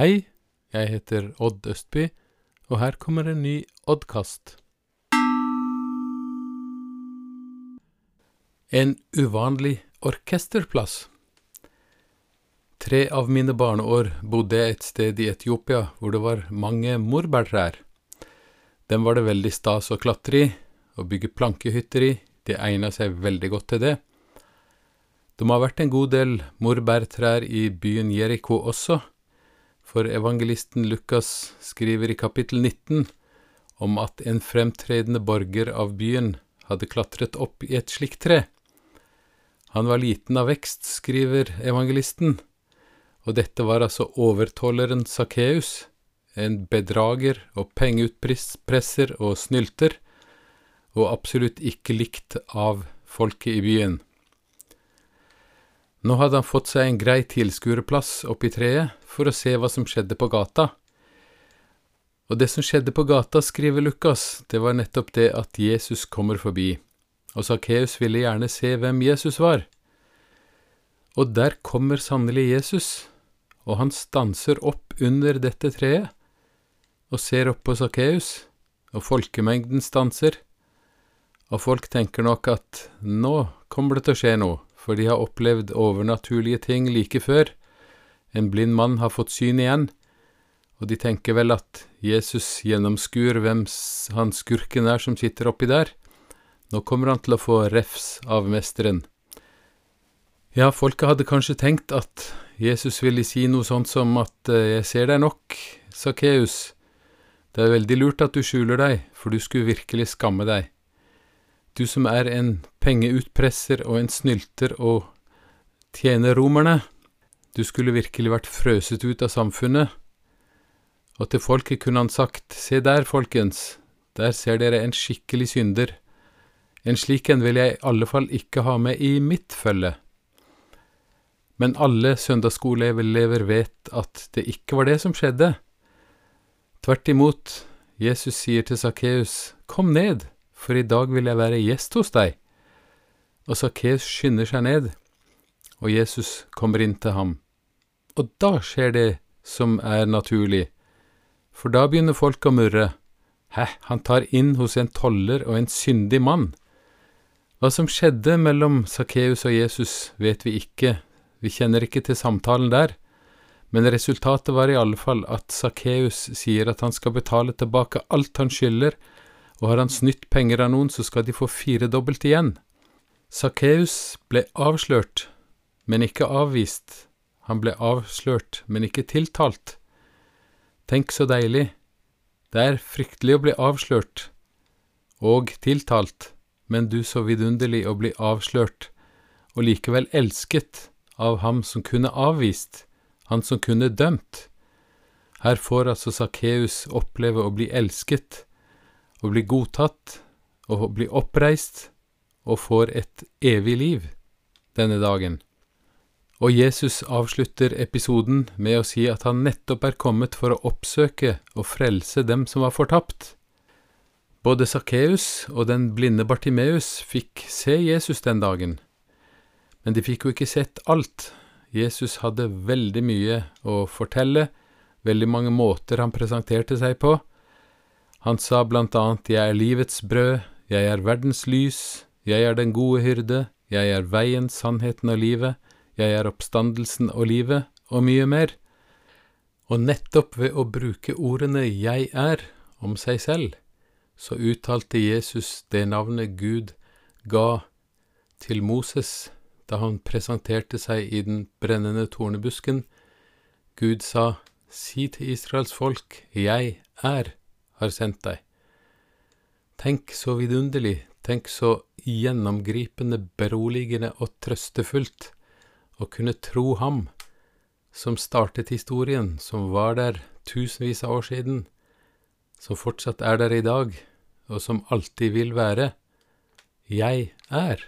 Hei, jeg heter Odd Østby, og her kommer en ny Oddkast. En uvanlig orkesterplass. Tre av mine barneår bodde jeg et sted i Etiopia hvor det var mange morbærtrær. Dem var det veldig stas å klatre i og bygge plankehytter i, det egna seg veldig godt til det. Det må ha vært en god del morbærtrær i byen Jeriko også, for evangelisten Lukas skriver i kapittel 19 om at en fremtredende borger av byen hadde klatret opp i et slikt tre. Han var liten av vekst, skriver evangelisten, og dette var altså overtåleren Sakkeus, en bedrager og pengeutpresser og snylter, og absolutt ikke likt av folket i byen. Nå hadde han fått seg en grei tilskuerplass oppi treet for å se hva som skjedde på gata. Og det som skjedde på gata, skriver Lukas, det var nettopp det at Jesus kommer forbi, og Sakkeus ville gjerne se hvem Jesus var. Og der kommer sannelig Jesus, og han stanser opp under dette treet, og ser opp på Sakkeus, og folkemengden stanser, og folk tenker nok at nå kommer det til å skje noe, for de har opplevd overnaturlige ting like før, en blind mann har fått syn igjen, og de tenker vel at Jesus gjennomskuer hvem han skurken er som sitter oppi der. Nå kommer han til å få refs av mesteren. Ja, folket hadde kanskje tenkt at Jesus ville si noe sånt som at jeg ser deg nok, Sakkeus. Det er veldig lurt at du skjuler deg, for du skulle virkelig skamme deg. Du som er en pengeutpresser og en snylter og tjener romerne. Du skulle virkelig vært frøset ut av samfunnet. Og til folket kunne han sagt, se der, folkens, der ser dere en skikkelig synder. En slik en vil jeg i alle fall ikke ha med i mitt følge. Men alle søndagsskoleelever vet at det ikke var det som skjedde. Tvert imot, Jesus sier til Sakkeus, kom ned, for i dag vil jeg være gjest hos deg. Og Sakkeus skynder seg ned, og Jesus kommer inn til ham. Og da skjer det som er naturlig, for da begynner folk å murre. Hæ, han tar inn hos en toller og en syndig mann. Hva som skjedde mellom Sakkeus og Jesus, vet vi ikke, vi kjenner ikke til samtalen der, men resultatet var i alle fall at Sakkeus sier at han skal betale tilbake alt han skylder, og har han snytt penger av noen, så skal de få firedobbelt igjen. Sakkeus ble avslørt, men ikke avvist. Han ble avslørt, men ikke tiltalt. Tenk så deilig. Det er fryktelig å bli avslørt og tiltalt, men du så vidunderlig å bli avslørt og likevel elsket av ham som kunne avvist, han som kunne dømt. Her får altså Sakkeus oppleve å bli elsket, å blir godtatt, og blir oppreist, og får et evig liv denne dagen. Og Jesus avslutter episoden med å si at han nettopp er kommet for å oppsøke og frelse dem som var fortapt. Både Sakkeus og den blinde Bartimeus fikk se Jesus den dagen, men de fikk jo ikke sett alt. Jesus hadde veldig mye å fortelle, veldig mange måter han presenterte seg på. Han sa blant annet Jeg er livets brød, jeg er verdens lys, jeg er den gode hyrde, jeg er veien, sannheten og livet, jeg er oppstandelsen og livet, og mye mer. Og nettopp ved å bruke ordene jeg er om seg selv, så uttalte Jesus det navnet Gud ga til Moses da han presenterte seg i den brennende tornebusken. Gud sa, Si til Israels folk, Jeg er, har sendt deg. Tenk så vidunderlig, tenk så gjennomgripende, beroligende og trøstefullt å kunne tro ham som startet historien, som var der tusenvis av år siden, som fortsatt er der i dag, og som alltid vil være. Jeg er.